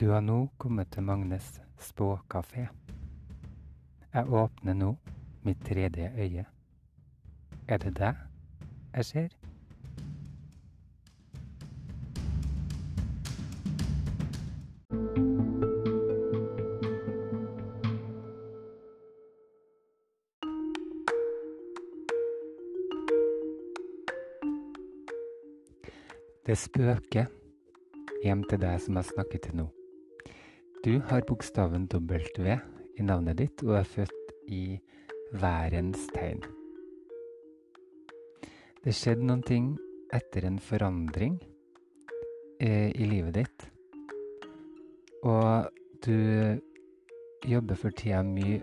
Du har nå kommet til Magnes spåkafé. Jeg åpner nå mitt tredje øye. Er det deg jeg ser? Det spøker hjem til deg som har snakket til nå. Du har bokstaven W i navnet ditt og er født i værens tegn. Det skjedde noen ting etter en forandring eh, i livet ditt. Og du jobber for tida mye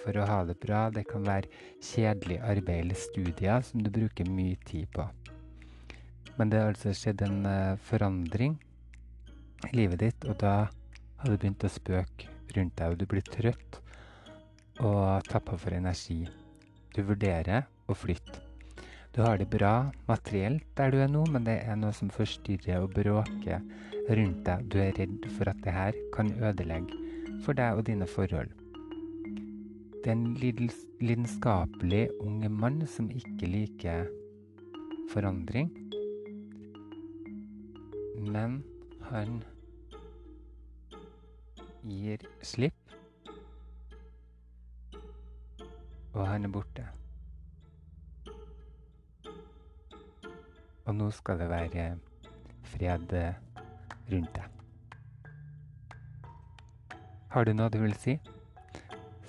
for å ha det bra. Det kan være kjedelig arbeid eller studier som du bruker mye tid på. Men det har altså skjedd en uh, forandring i livet ditt, og da har du begynt å spøke rundt deg, og du blir trøtt og tappa for energi. Du vurderer å flytte. Du har det bra materielt der du er nå, men det er noe som forstyrrer og bråker rundt deg. Du er redd for at det her kan ødelegge for deg og dine forhold. Det er en lidenskapelig ung mann som ikke liker forandring. Men han gir slipp, og han er borte. Og nå skal det være fred rundt deg. Har du noe du vil si,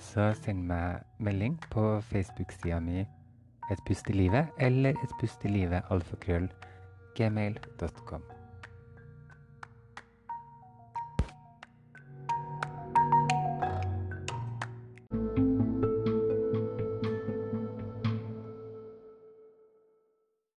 så send meg melding på Facebook-sida mi Et pust i livet eller Et pust i livet alfakrøll gmail.com.